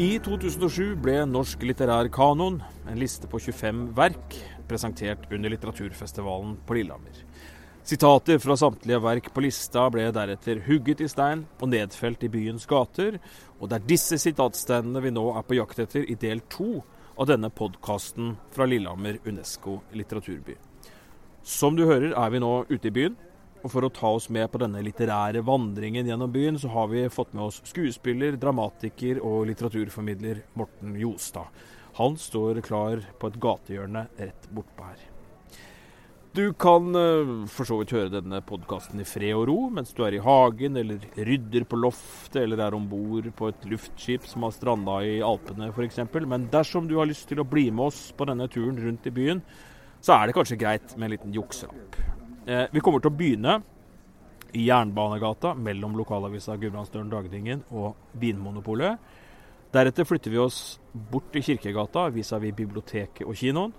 I 2007 ble Norsk litterær kanon, en liste på 25 verk, presentert under litteraturfestivalen på Lillehammer. Sitater fra samtlige verk på lista ble deretter hugget i stein og nedfelt i byens gater, og det er disse sitatsteinene vi nå er på jakt etter i del to av denne podkasten fra Lillehammer Unesco litteraturby. Som du hører er vi nå ute i byen, og for å ta oss med på denne litterære vandringen gjennom byen, så har vi fått med oss skuespiller, dramatiker og litteraturformidler Morten Jostad. Han står klar på et gatehjørne rett bortpå her. Du kan uh, for så vidt høre denne podkasten i fred og ro mens du er i hagen, eller rydder på loftet, eller er om bord på et luftskip som har stranda i Alpene f.eks. Men dersom du har lyst til å bli med oss på denne turen rundt i byen, så er det kanskje greit med en liten jukselapp. Eh, vi kommer til å begynne i Jernbanegata mellom lokalavisa Gudbrandsdølen Dagningen og Vinmonopolet. Deretter flytter vi oss bort til Kirkegata vis-à-vis biblioteket og kinoen.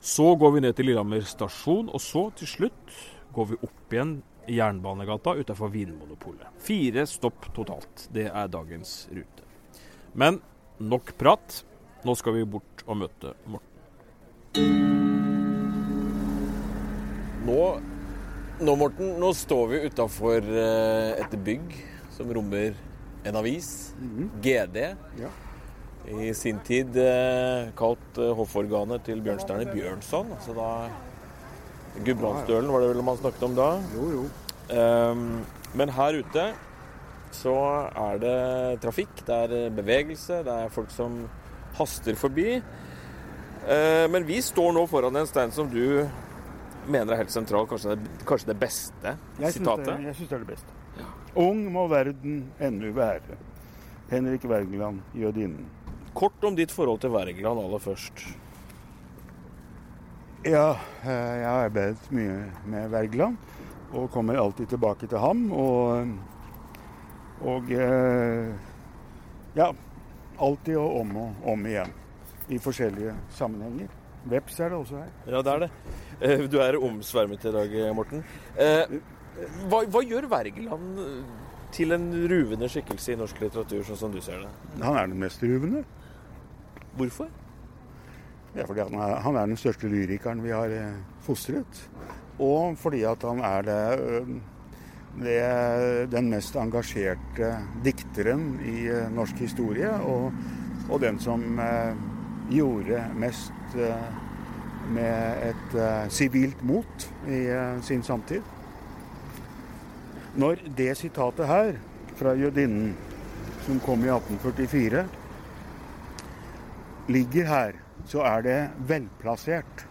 Så går vi ned til Lillehammer stasjon, og så til slutt går vi opp igjen i Jernbanegata utenfor Vinmonopolet. Fire stopp totalt. Det er dagens rute. Men nok prat. Nå skal vi bort og møte Morten. Nå, nå, Morten, nå står vi utafor eh, et bygg som rommer en avis. Mhm. GD. Ja. I sin tid eh, kalt eh, hofforganet til Bjørnstjerne Bjørnson. Altså da Gudbrandsdølen var det vel man snakket om da. Jo, jo. Um, men her ute så er det trafikk, det er bevegelse, det er folk som haster forbi. Eh, men vi står nå foran en stein som du mener er helt sentral, kanskje det, kanskje det beste Jeg syns sitatet? det, jeg synes det er det beste. Ung må verden ennu være. Henrik Wergeland, jødinnen. Kort om ditt forhold til Wergeland aller først. Ja, eh, jeg har arbeidet mye med Wergeland, og kommer alltid tilbake til ham. Og, og eh, ja, alltid og om og om igjen. I forskjellige sammenhenger. Veps er det også her. Ja, det er det. Eh, Du er omsvermet i dag, Morten. Eh, Hva, hva gjør Wergeland til en ruvende skikkelse i norsk litteratur, sånn som du ser det? Han er den mest ruvende. Hvorfor? Ja, fordi han er, han er den største lyrikeren vi har eh, fostret. Og fordi at han er det, det, den mest engasjerte dikteren i eh, norsk historie. Og, og den som eh, gjorde mest eh, med et eh, sivilt mot i eh, sin samtid. Når det sitatet her fra jødinnen, som kom i 1844, ligger her, så er det velplassert.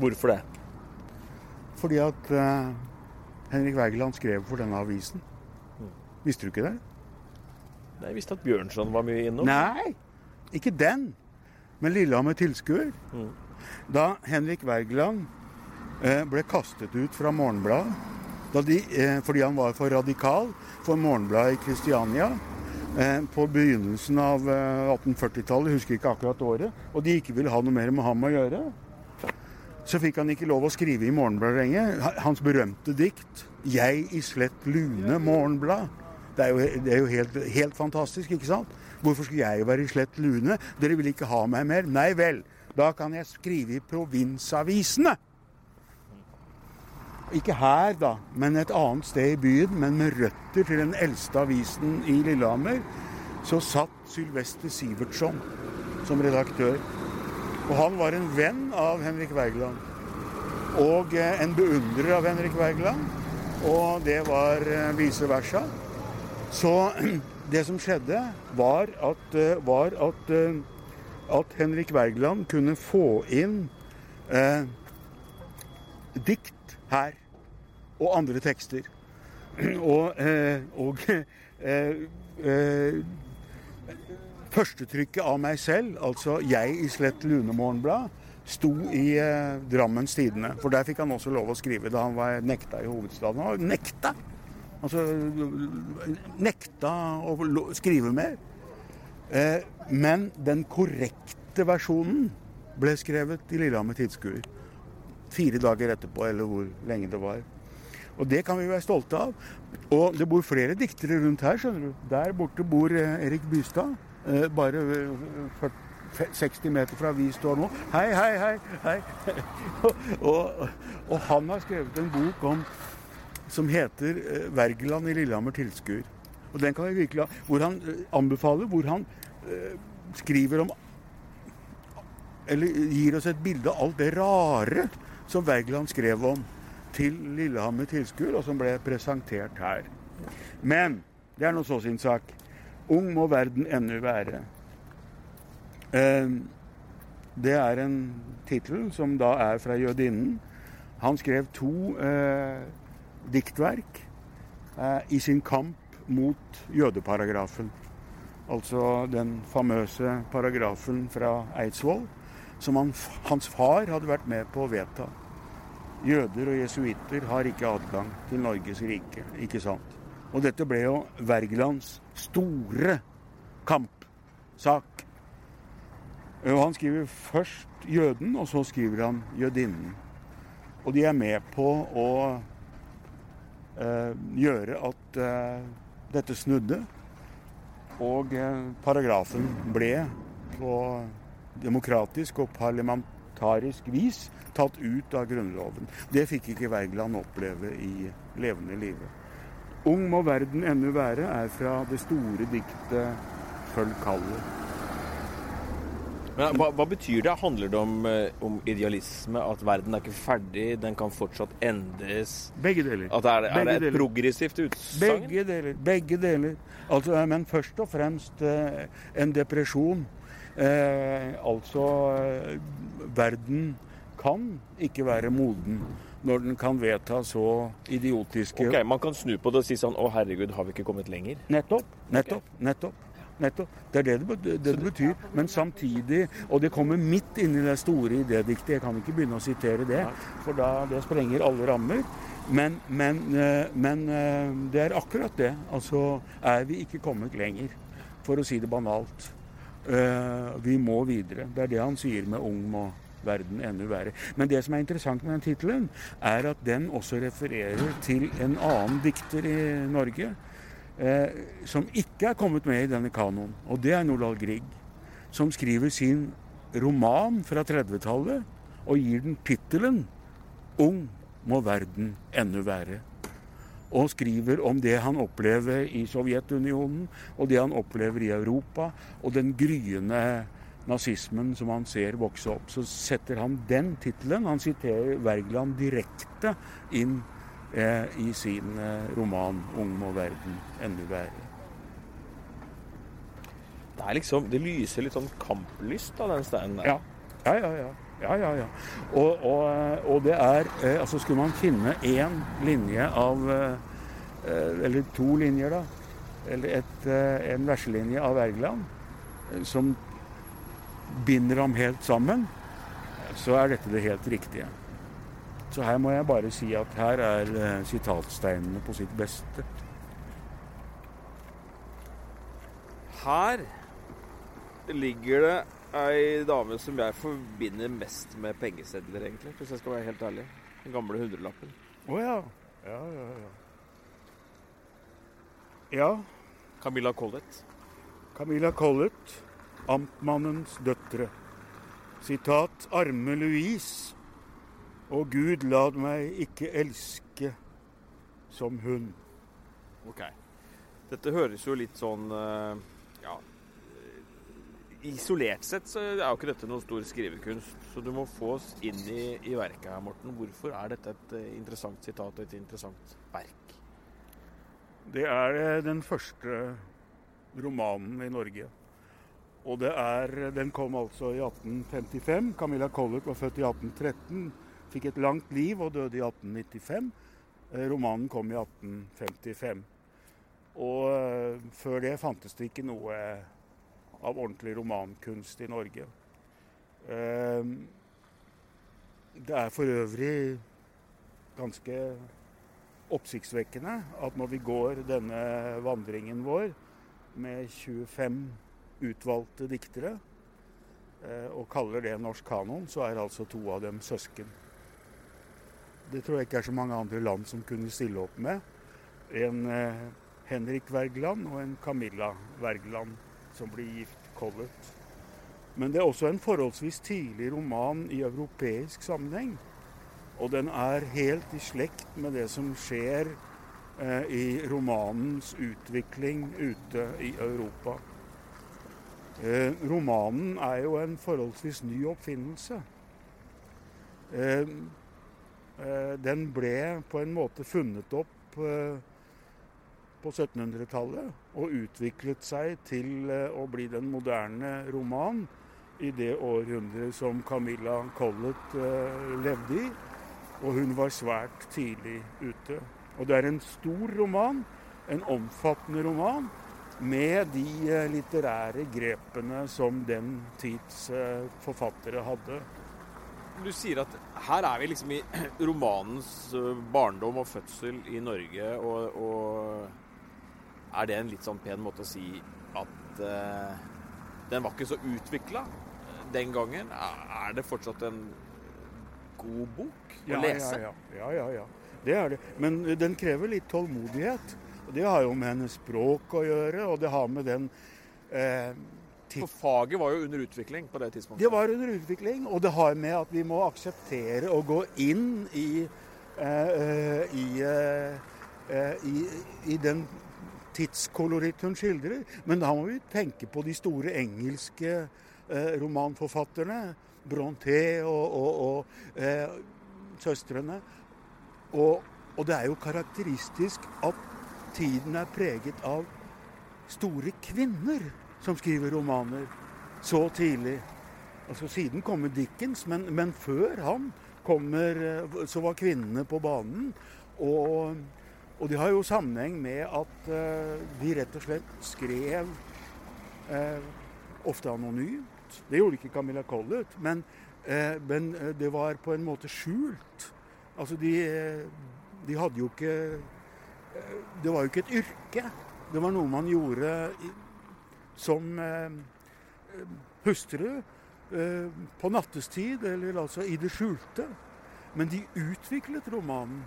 Hvorfor det? Fordi at Henrik Wergeland skrev for denne avisen. Visste du ikke det? Nei, Jeg visste at Bjørnson var mye innom. Nei, ikke den. Men Lillehammer tilskuer. Mm. Da Henrik Wergeland eh, ble kastet ut fra Morgenbladet eh, fordi han var for radikal for Morgenbladet i Kristiania eh, på begynnelsen av eh, 1840-tallet, husker ikke akkurat året, og de ikke ville ha noe mer med ham å gjøre, så fikk han ikke lov å skrive i Morgenbladet lenger. Hans berømte dikt 'Jeg i slett lune Morgenblad'. Det er jo, det er jo helt, helt fantastisk, ikke sant? Hvorfor skulle jeg være i slett lune? Dere vil ikke ha meg mer? Nei vel, da kan jeg skrive i provinsavisene. Ikke her, da, men et annet sted i byen, men med røtter til den eldste avisen i Lillehammer, så satt Sylvester Sivertsson som redaktør. Og han var en venn av Henrik Wergeland. Og eh, en beundrer av Henrik Wergeland. Og det var eh, vice versa. Så det som skjedde, var at, eh, var at, eh, at Henrik Wergeland kunne få inn eh, dikt her. Og andre tekster. Og, eh, og eh, eh, Førstetrykket av meg selv, altså jeg i Slett Lunemorgenblad, sto i Drammens Tidende. For der fikk han også lov å skrive da han var nekta i hovedstaden. Han var nekta! Altså nekta å skrive mer. Eh, men den korrekte versjonen ble skrevet i Lillehammer Tidskuer. Fire dager etterpå, eller hvor lenge det var. Og det kan vi være stolte av. Og det bor flere diktere rundt her, skjønner du. Der borte bor eh, Erik Bystad. Eh, bare 40, 60 meter fra vi står nå. Hei, hei, hei! hei. og, og, han har skrevet en bok om, som heter 'Wergeland i Lillehammer tilskuer'. Og den kan vi virkelig ha. Hvor han anbefaler, hvor han skriver om Eller gir oss et bilde av alt det rare som Wergeland skrev om til Lillehammer tilskuer, og som ble presentert her. Men det er nå så sin sak. Ung må verden ennu være. Eh, det er en tittel som da er fra jødinnen. Han skrev to eh, diktverk eh, i sin kamp mot jødeparagrafen. Altså den famøse paragrafen fra Eidsvoll som han, hans far hadde vært med på å vedta. Jøder og jesuitter har ikke adgang til Norges rike, ikke sant? Og dette ble jo Wergelands store kampsak. Og han skriver først jøden, og så skriver han jødinnen. Og de er med på å gjøre at eh, dette snudde. Og eh, paragrafen ble på demokratisk og parlamentarisk vis tatt ut av Grunnloven. Det fikk ikke Wergeland oppleve i levende livet. Ung må verden ennu være er fra det store diktet 'Følg kallet'. Men hva, hva, betyr det? Handler det om, eh, om, idealisme? At verden er ikke ferdig, den kan fortsatt endres? Begge deler. At er, er det et deler. progressivt utsagn? Begge deler. Begge deler. Altså, men først og fremst eh, en depresjon Eh, altså Verden kan ikke være moden når den kan vedta så idiotiske Ok, Man kan snu på det og si sånn Å, herregud, har vi ikke kommet lenger? Nettopp. Nettopp. Okay. nettopp. Nettopp. Det er det det, det, det betyr. Men samtidig Og det kommer midt inni det store idédiktet. Jeg kan ikke begynne å sitere det, for da det sprenger alle rammer. Men, men, eh, men eh, det er akkurat det. Altså er vi ikke kommet lenger, for å si det banalt. Uh, vi må videre. Det er det han sier med 'ung må verden enda verre'. Men det som er interessant med den tittelen, er at den også refererer til en annen dikter i Norge uh, som ikke er kommet med i denne kanoen. Og det er Nordahl Grieg, som skriver sin roman fra 30-tallet og gir den tittelen 'Ung må verden ennu være' og skriver om det han opplever i Sovjetunionen, og det han opplever i Europa, og den gryende nazismen som han ser vokse opp. Så setter han den tittelen. Han siterer Wergeland direkte inn eh, i sin eh, roman 'Ung må verden ennu være'. Det er liksom, det lyser litt sånn kamplyst av den steinen der. Ja, ja, ja. ja. Ja, ja, ja. Og, og, og det er eh, Altså, skulle man finne én linje av eh, eh, Eller to linjer, da. Eller et, en verselinje av Wergeland som binder ham helt sammen, så er dette det helt riktige. Så her må jeg bare si at her er sitatsteinene på sitt beste. Her ligger det ei dame som jeg forbinder mest med pengesedler, egentlig. Hvis jeg skal være helt ærlig. Den gamle hundrelappen. Å oh, ja. Ja, ja, ja. Ja. Camilla Collett. Camilla Collett, amtmannens døtre. Sitat Arme Louise. Å Gud, la meg ikke elske som hun. Ok. Dette høres jo litt sånn uh, ja, isolert sett så er jo ikke dette noen stor skrivekunst. Så du må få oss inn i, i verket her, Morten. Hvorfor er dette et eh, interessant sitat og et interessant verk? Det er eh, den første romanen i Norge. Og det er, den kom altså i 1855. Camilla Collett var født i 1813. Fikk et langt liv og døde i 1895. Eh, romanen kom i 1855. Og før det fantes det ikke noe av ordentlig romankunst i Norge. Det er for øvrig ganske oppsiktsvekkende at når vi går denne vandringen vår med 25 utvalgte diktere, eh, og kaller det norsk kanon, så er altså to av dem søsken. Det tror jeg ikke er så mange andre land som kunne stille opp med. En eh, Henrik Wergeland og en Camilla Wergeland som blir gift Collett. Men det er også en forholdsvis tidlig roman i europeisk sammenheng. Og den er helt i slekt med det som skjer eh, i romanens utvikling ute i Europa. Eh, romanen er jo en forholdsvis ny oppfinnelse. Eh, den ble på en måte funnet opp eh, på 1700-tallet og utviklet seg til eh, å bli den moderne roman i det århundret som Camilla Collett levde i. Og hun var svært tidlig ute. Og det er en stor roman, en omfattende roman, med de eh, litterære grepene som den tids eh, forfattere hadde. Du sier at her er vi liksom i romanens eh, barndom og fødsel i Norge, og, og er det en litt sånn pen måte å si at uh, den var ikke så utvikla den gangen? Er det fortsatt en god bok å ja, lese? Ja ja. ja, ja, ja. Det er det. Men den krever litt tålmodighet. Og Det har jo med hennes språk å gjøre, og det har med den eh, For faget var jo under utvikling på det tidspunktet? Det var under utvikling, og det har med at vi må akseptere å gå inn i, eh, eh i, eh, eh, i, i den tidskoloritt hun skildrer. Men da må vi tenke på de store engelske eh, romanforfatterne. Bronté og, og, og eh, søstrene. Og, og, det er jo karakteristisk at tiden er preget av store kvinner som skriver romaner så tidlig. Altså Siden kommer Dickens, men, men før han kommer, eh, så var kvinnene på banen. Og, og det har jo sammenheng med at uh, de rett og slett skrev uh, ofte anonymt. Det gjorde ikke Camilla Collett, men, uh, men det var på en måte skjult. Altså de, de hadde jo ikke det var jo ikke et yrke. Det var noe man gjorde som eh, hustru eh, på nattestid, eller altså i det skjulte. Men de utviklet romanen.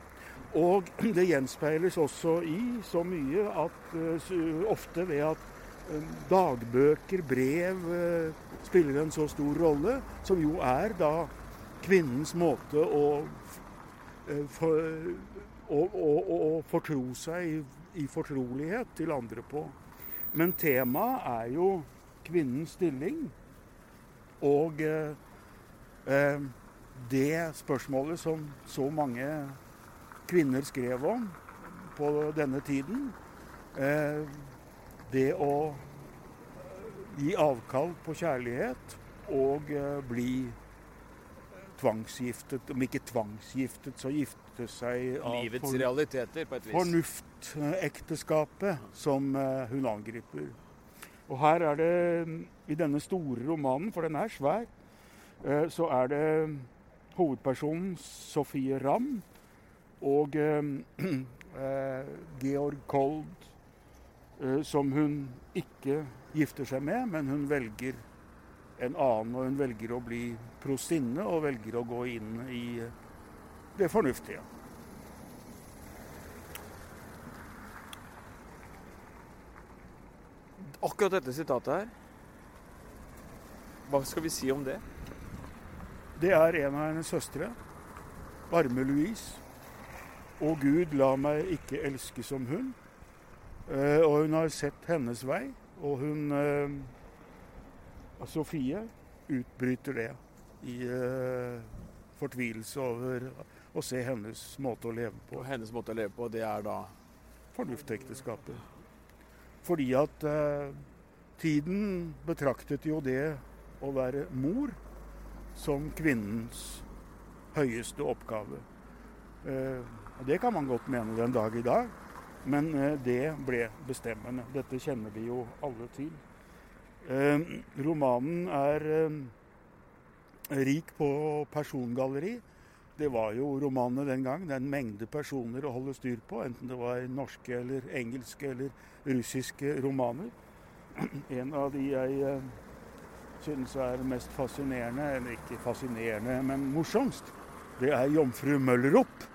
Og det gjenspeiles også i så mye at uh, ofte ved at dagbøker, brev, spiller en så stor rolle, som jo er da kvinnens måte å for, å, å, å fortro seg i, i, fortrolighet til andre på. Men temaet er jo kvinnens stilling. Og eh, det spørsmålet som så mange kvinner skrev om på denne tiden, eh, det å gi avkall på kjærlighet og eh, bli tvangsgiftet, om ikke tvangsgiftet, så gifte seg av Livets for, realiteter, på et vis. Fornuftekteskapet som uh, hun angriper. Og her er det, i denne store romanen, for den er svær, uh, så er det hovedpersonen Sofie Ramm og uh, Georg Kold, som hun ikke gifter seg med, men hun velger en annen, og hun velger å bli prostinne og velger å gå inn i det fornuftige. Akkurat dette sitatet her, hva skal vi si om det? Det er en av hennes søstre, Arme Louise. Og Gud la meg ikke elske som hun. Uh, og hun har sett hennes vei, og hun uh, Sofie utbryter det i uh, fortvilelse over å se hennes måte å leve på. Og hennes måte å leve på, det er da? Fornuftekteskapet. Fordi at eh, tiden betraktet jo det å være mor som kvinnens høyeste oppgave. Eh, det kan man godt mene den dag i dag, men det ble bestemmende. Dette kjenner vi jo alle til. Eh, romanen er eh, rik på persongalleri. Det var jo romanene den gang. Det er en mengde personer å holde styr på, enten det var norske eller engelske eller russiske romaner. En av de jeg eh, synes er mest fascinerende, eller ikke fascinerende, men morsomst, det er 'Jomfru Møllerup'.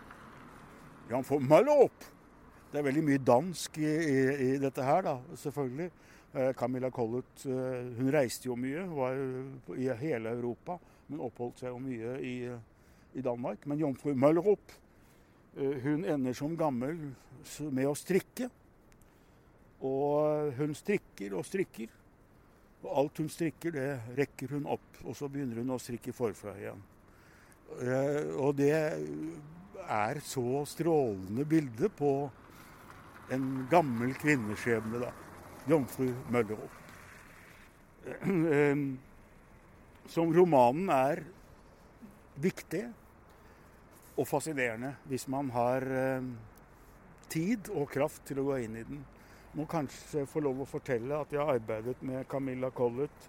Får Malop! Det er veldig mye dansk i, i, i dette her, da, selvfølgelig. Eh, Camilla Collett eh, hun reiste jo mye, var i hele Europa, men oppholdt seg jo mye i, i Danmark. Men jomfru Møllerup hun ender som gammel med å strikke. Og hun strikker og strikker. Og alt hun strikker, det rekker hun opp. Og så begynner hun å strikke forfra igjen. Og det er så strålende bilde på en gammel kvinneskjebne, da. Jomfru Møllerup. Som romanen er viktig og fascinerende hvis man har tid og kraft til å gå inn i den. Må kanskje få lov å fortelle at jeg har arbeidet med Camilla Collett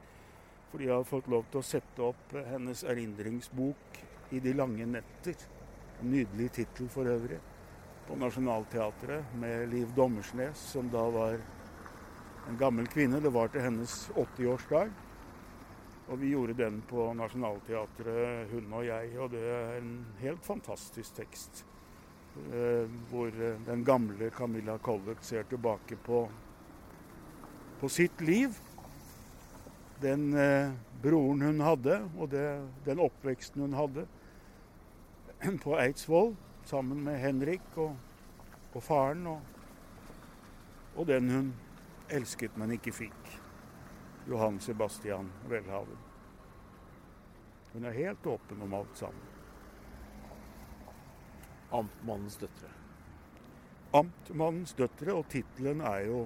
fordi jeg har fått lov til å sette opp hennes erindringsbok 'I de lange netter'. Nydelig tittel for øvrig. På Nationaltheatret med Liv Dommersnes, som da var en gammel kvinne. Det var til hennes 80-årsdag. Og vi gjorde den på Nationaltheatret, hun og jeg. Og det er en helt fantastisk tekst. Eh, hvor eh, den gamle Camilla Collett ser tilbake på, på sitt liv. Den eh, broren hun hadde, og det, den oppveksten hun hadde på Eidsvoll sammen med Henrik og, og faren. Og, og den hun elsket, men ikke fikk. Johan Sebastian Welhaven. Hun er helt åpen om alt sammen. Amtmannens døtre. Amtmannens døtre, og tittelen er jo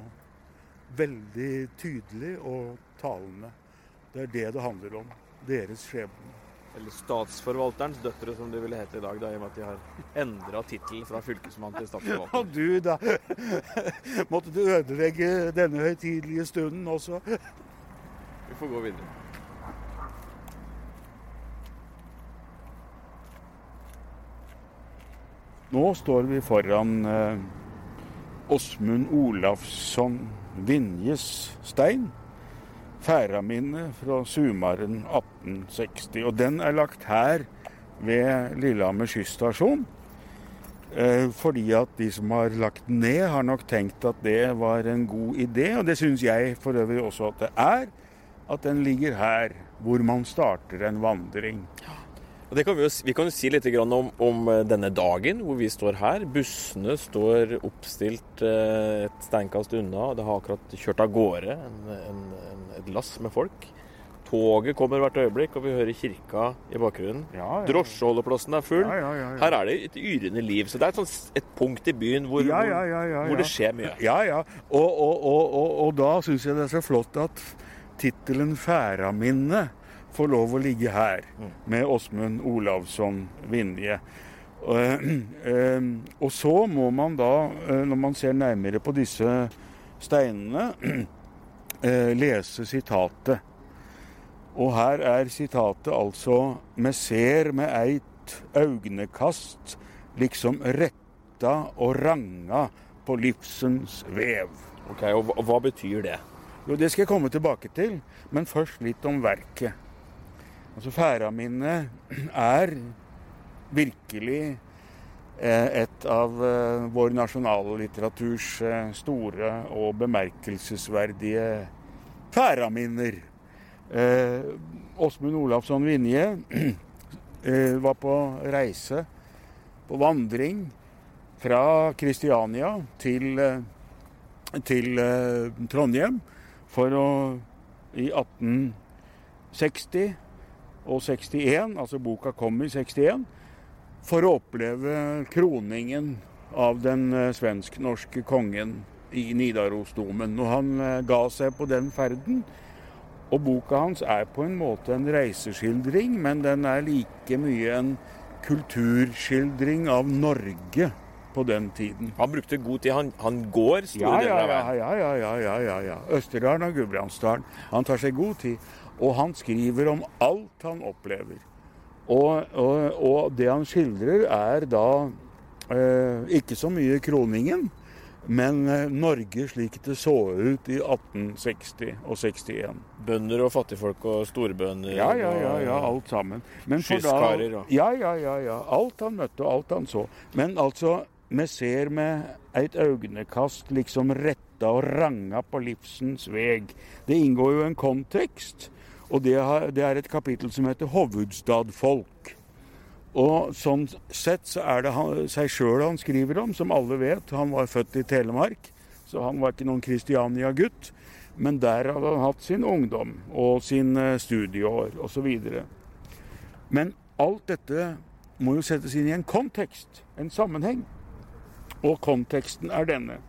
veldig tydelig og talende. Det er det det handler om. Deres skjebne. Eller Statsforvalterens døtre, som det ville hete i dag, da, i og med at de har endra tittelen fra fylkesmann til statsforvalter. Og du, da. Måtte du ødelegge denne høytidelige stunden også? Vi får gå videre. Nå står vi foran Åsmund eh, Olafsson Vinjes stein færaminne fra Sumaren 1860. Og den er lagt her ved Lillehammer skysstasjon. Eh, fordi at de som har lagt den ned, har nok tenkt at det var en god idé. Og det syns jeg for øvrig også at det er. At den ligger her, hvor man starter en vandring. Ja. Og kan vi, jo, vi, kan jo si litt om, om, eh, denne dagen hvor vi står her. Bussene står oppstilt eh, et steinkast unna. Det har akkurat kjørt av gårde en, en, en, et lass med folk. Toget kommer hvert øyeblikk, og vi hører kirka i bakgrunnen. Ja, ja. Drosjeholdeplassen er full. Ja, her er det et yrende liv. Så det er et, sånt, et punkt i byen hvor, hvor, hvor, det skjer mye. Ja, ja. Og, og, og, og da syns jeg det er så flott at tittelen 'Færaminne' får lov å ligge her med Åsmund Olavsson Vinje. Og så må man da, eh, når man ser nærmere på disse steinene, eh, lese sitatet. Og her er sitatet altså Me ser med eit augnekast liksom retta og ranga på livsens vev. Ok, Og hva betyr det? Jo, Det skal jeg komme tilbake til, men først litt om verket. Altså Færaminnet er virkelig eh, et av eh, vår nasjonale litteraturs store og bemerkelsesverdige færaminner. Åsmund Olavsson Vinje var på reise, på vandring, fra Kristiania til, til Trondheim for å i 1860 og 61, altså boka kom i 61, for å oppleve kroningen av den eh, svensk-norske kongen i Nidarosdomen. Og han eh, ga seg på den ferden. Og boka hans er på en måte en reiseskildring, men den er like mye en kulturskildring av Norge på den tiden. Han brukte god tid. Han, han går store ja, ja, deler av veien. Ja, ja, ja. ja, ja, ja. Østerdalen og Gudbrandsdalen. Han tar seg god tid. Og han skriver om alt han opplever. Og, og, og det han skildrer, er da eh, ikke så mye kroningen, men eh, Norge slik det så ut i 1860 og 61. Bønder og fattigfolk og storbønder ja, ja, ja, ja, alt sammen. Skyskarer og Ja, ja, ja, ja. Alt han møtte og alt han så. Men altså, me ser med eit øynekast liksom retta og ranga på livsens veg. Det inngår jo en kontekst, og det, er et kapittel som heter 'Hovedstadfolk'. Og sånn sett så er det han, seg sjøl han skriver om, som alle vet. Han var født i Telemark, så han var ikke noen Kristiania-gutt. Men der hadde han hatt sin ungdom og sin studieår osv. Men alt dette må jo settes inn i en kontekst, en sammenheng. Og konteksten er denne.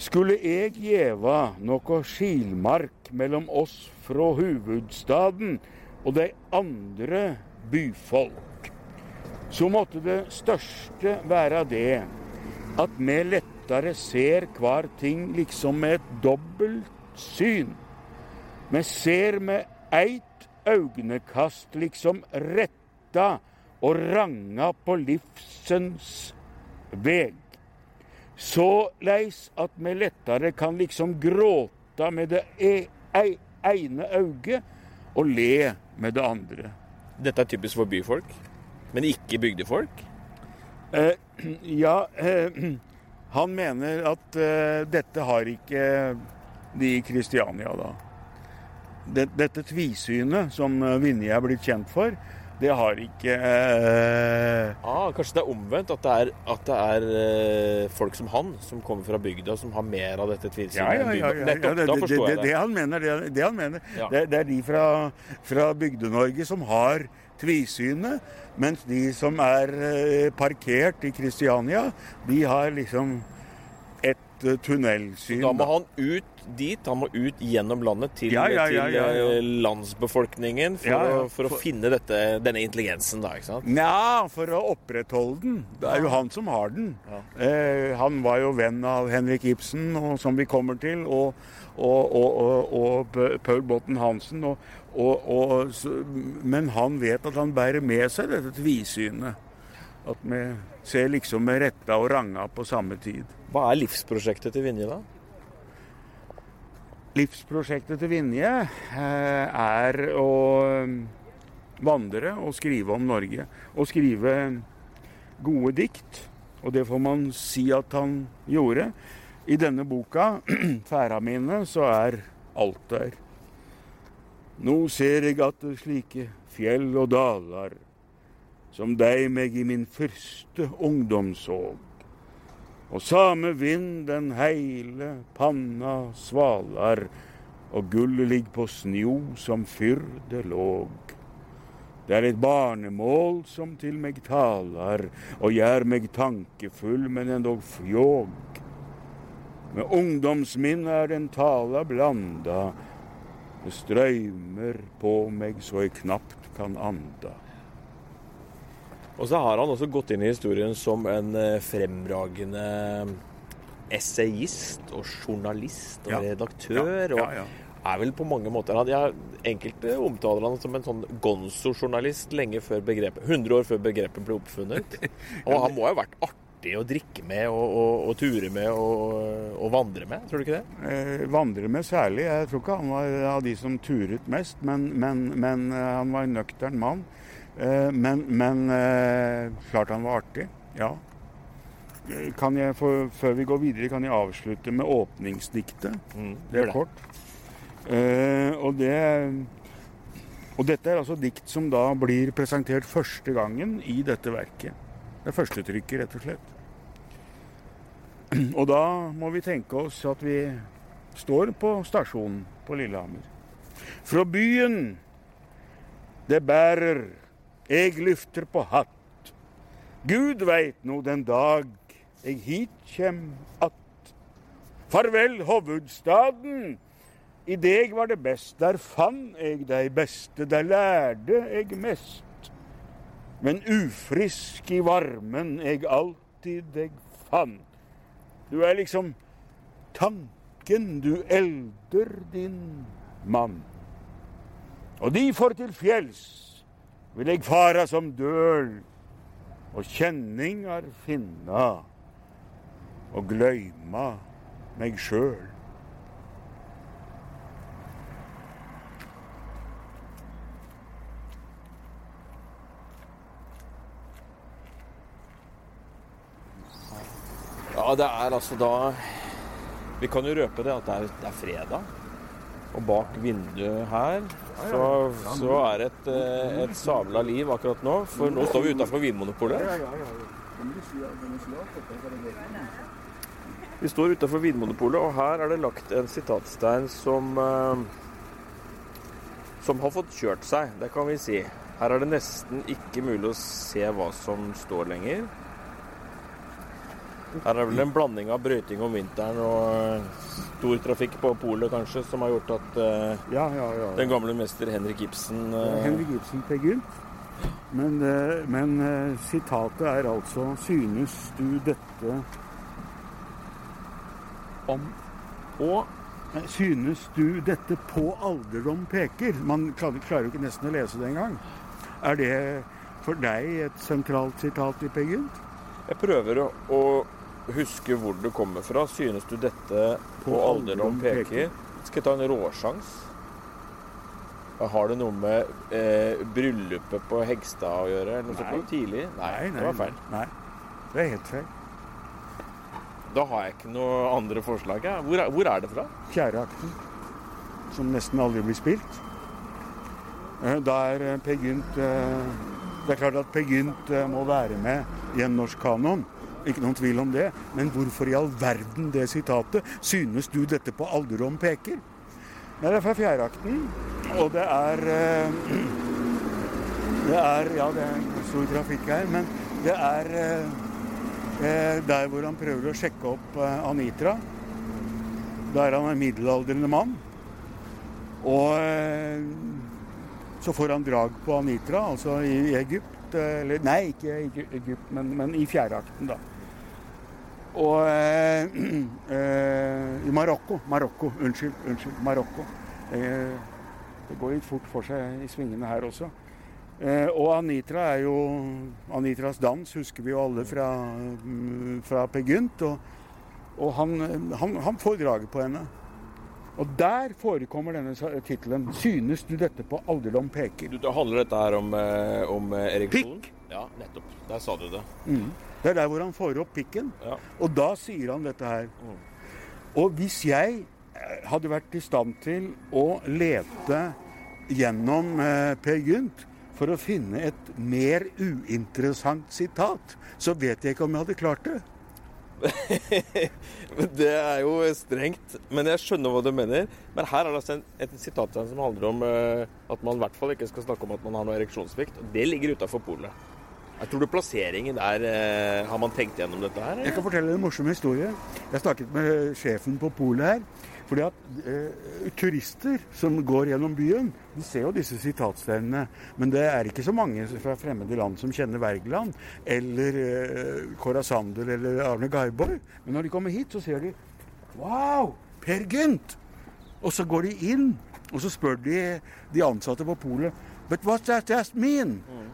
Skulle jeg gjeva noe skilmark mellom oss fra hovedstaden og de andre byfolk, så måtte det største være det at vi lettere ser hver ting liksom med et dobbelt syn. Vi ser med eit øynekast liksom retta og ranga på livsens veg. Såleis at vi lettere kan liksom gråta med det e ene øyet og le med det andre. Dette er typisk for byfolk, men ikke bygdefolk? Eh, ja, eh, han mener at eh, dette har ikke de i Kristiania, da. Dette tvisynet som Vinje er blitt kjent for, det har ikke eh... ah, Kanskje det er omvendt? At det er, at det er eh, folk som han, som kommer fra bygda, som har mer av dette tvilsynet? Ja, ja, ja, ja. Det, da forstår jeg det. Det han mener, det, det han mener. Det, er de fra, fra Bygde-Norge som har tvisynet, mens de som er eh, parkert i Kristiania, de har liksom tunnelsyn. Så da må han ut dit, han må ut gjennom landet til, ja, ja, ja, til eh, landsbefolkningen for, å, for, å, finne dette, denne intelligensen, da, ikke sant? Nja, for å opprettholde den. Det er jo han som har den. Eh, han var jo venn av Henrik Ibsen, og, som vi kommer til, og, og, og Paul Botten Hansen. men han vet at han bærer med seg dette tvisynet. At vi ser liksom med retta og ranga på samme tid. Hva er livsprosjektet til Vinje, da? Livsprosjektet til Vinje eh, er å um, vandre og skrive om Norge. Og skrive gode dikt. Og det får man si at han gjorde. I denne boka, 'Færa mine', så er alt der. Nå ser jeg at slike fjell og dalar, som deg meg i min første ungdom såg. og same vind den heile panna svalar, og gullet ligg på snjo som fyrr det låg. Det er et barnemål som til meg talar, og gjør meg tankefull, men endog fjåg. Med ungdomsminn er den tala blanda, det strøymer på meg så eg knapt kan anda. Og så har han også gått inn i historien som en eh, fremragende essayist og journalist og ja. redaktør. Ja, ja, og er vel på mange måter jeg, Enkelte omtaler han som en sånn gonzo-journalist lenge før begrepet 100 år før begrepet ble oppfunnet. Og han må ha vært artig å drikke med og, og, og ture med og, og, vandre med, tror du ikke det? Eh, vandre med særlig. Jeg tror ikke han var av de som turet mest, men, men, men eh, han var en nøktern mann. Eh, men, men eh, klart han var artig. Ja. Kan jeg, for, før vi går videre, kan jeg avslutte med åpningsdiktet. Mm, det er kort. Uh, og det Og dette er altså dikt som da blir presentert første gangen i dette verket. Det er førstetrykket, rett og slett. Og da må vi tenke oss at vi står på stasjonen på Lillehammer. Fra byen det bærer eg lyfter på hatt. Gud veit nå den dag eg hit kjem att. Farvel, hovudstaden. I deg var det best, der fann eg dei beste, der lærde eg mest. Men ufrisk i varmen eg alltid deg fann. Du er liksom tanken du elder din mann. Og de får til fjells vil eg fara som døl og kjenningar finna og gløyma meg sjøl. det er altså da Vi kan jo røpe det at det er, det er fredag. Og bak vinduet her så, så er det et, eh, et sabla liv akkurat nå. For nå står vi utafor Vinmonopolet. Vi står utafor Vinmonopolet, og her er det lagt en sitatstein som eh, som har fått kjørt seg, det kan vi si. Her er det nesten ikke mulig å se hva som står lenger. Her er vel en blanding av brøyting om vinteren og eh, stor trafikk på polet kanskje, som har gjort at uh, ja, ja, ja. den gamle mester Henrik Ibsen uh, Henrik Ibsen til Gynt. Men, uh, men sitatet er altså Synes du dette om Og Synes du dette på alderdom peker? Man klarer jo ikke nesten å lese det engang. Er det for deg et sentralt sitat i Peer Gynt? Jeg prøver å, å huske hvor du kommer fra. Synes du dette på, alderdom peker? Skal jeg ta en råsjans? Har det noe med eh, bryllupet på Hegstad å gjøre? Eller noe sånt tidlig? Nei, nei, nei, det var feil. Nei, det er helt feil. Da har jeg ikke noe andre forslag. Ja. Hvor, er, hvor er det fra? Fjerde akten, som nesten aldri blir spilt. Eh, da er eh, Per Gynt eh, Det er klart at Per Gynt må være med i en norsk kanon. Ikke noen tvil om det. Men hvorfor i all verden det sitatet? Synes du dette på Alderom peker? Nei, det er fra fjerdeakten. Og det er eh, Det er Ja, det er stor trafikk her, men det er eh, eh, der hvor han prøver å sjekke opp Anitra. Da er han en middelaldrende mann. Og så får han drag på Anitra, altså i Egypt. Eller nei, ikke i Egypt, men, men i fjerdeakten, da. Og eh, eh, i Marokko. Marokko. Unnskyld. Unnskyld. Marokko. Eh, det går litt fort for seg i svingene her også. Eh, og Anitra er jo Anitras dans husker vi jo alle fra, mm, fra Peer Gynt. Og, og han, han, han, får draget på henne. Og der forekommer denne tittelen 'Synes du dette på alderdom peker'? Du, handler dette her om, eh, om ereksjon? Pikk! Ja, nettopp. Der sa du det. Mm. Det er der hvor han får opp pikken. Ja. Og da sier han dette her. Mm. Og hvis jeg eh, hadde vært i stand til å lete gjennom eh, Per Gynt for å finne et mer uinteressant sitat, så vet jeg ikke om jeg hadde klart det. det er jo strengt, men jeg skjønner hva du mener. Men her er det altså et sitat som handler om uh, at man i hvert fall ikke skal snakke om at man har noe ereksjonssvikt. Det ligger utafor polet. Jeg tror du plasseringen der eh, Har man tenkt gjennom dette her? Eller? Jeg kan fortelle en morsom historie. Jeg snakket med sjefen på polet her. Fordi at eh, Turister som går gjennom byen, de ser jo disse sitatsteinene. Men det er ikke så mange fra fremmede land som kjenner Wergeland eller eh, Cora Sander eller Arne Garborg. Men når de kommer hit, så ser de Wow! Per Gynt! Og så går de inn, og så spør de de ansatte på polet But what does that mean? Mm.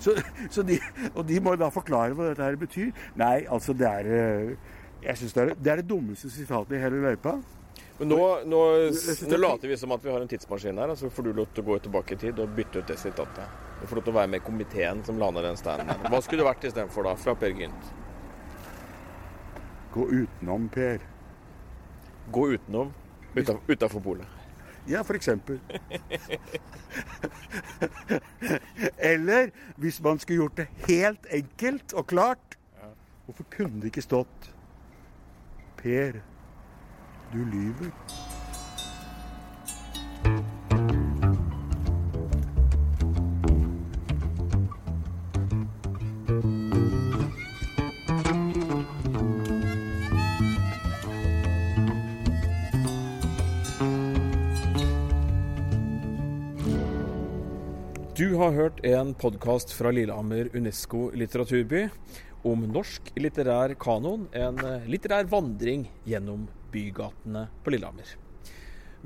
Så, så de, og de må da forklare hva dette her betyr. Nei, altså det er eh, Jeg syns det, det, er det dummeste sitatet i hele løypa. Men nå, nå, nå, later vi som at vi har en tidsmaskin her, så altså får du lov til å gå tilbake i tid og bytte ut det sitatet. Du får lov til å være med i komiteen som lander den standen. Hva skulle det vært istedenfor, da, fra Per Gynt? Gå utenom, Per. Gå utenom? Utafor polet? Ja, f.eks. Eller hvis man skulle gjort det helt enkelt og klart Hvorfor kunne det ikke stått Per, du lyver. Har hørt en podkast fra Lillehammer Unesco litteraturby om norsk litterær kanon, en litterær vandring gjennom bygatene på Lillehammer.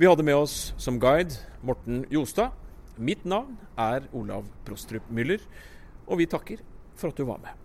Vi hadde med oss som guide Morten Jostad. Mitt navn er Olav Prostrup Müller, og vi takker for at du var med.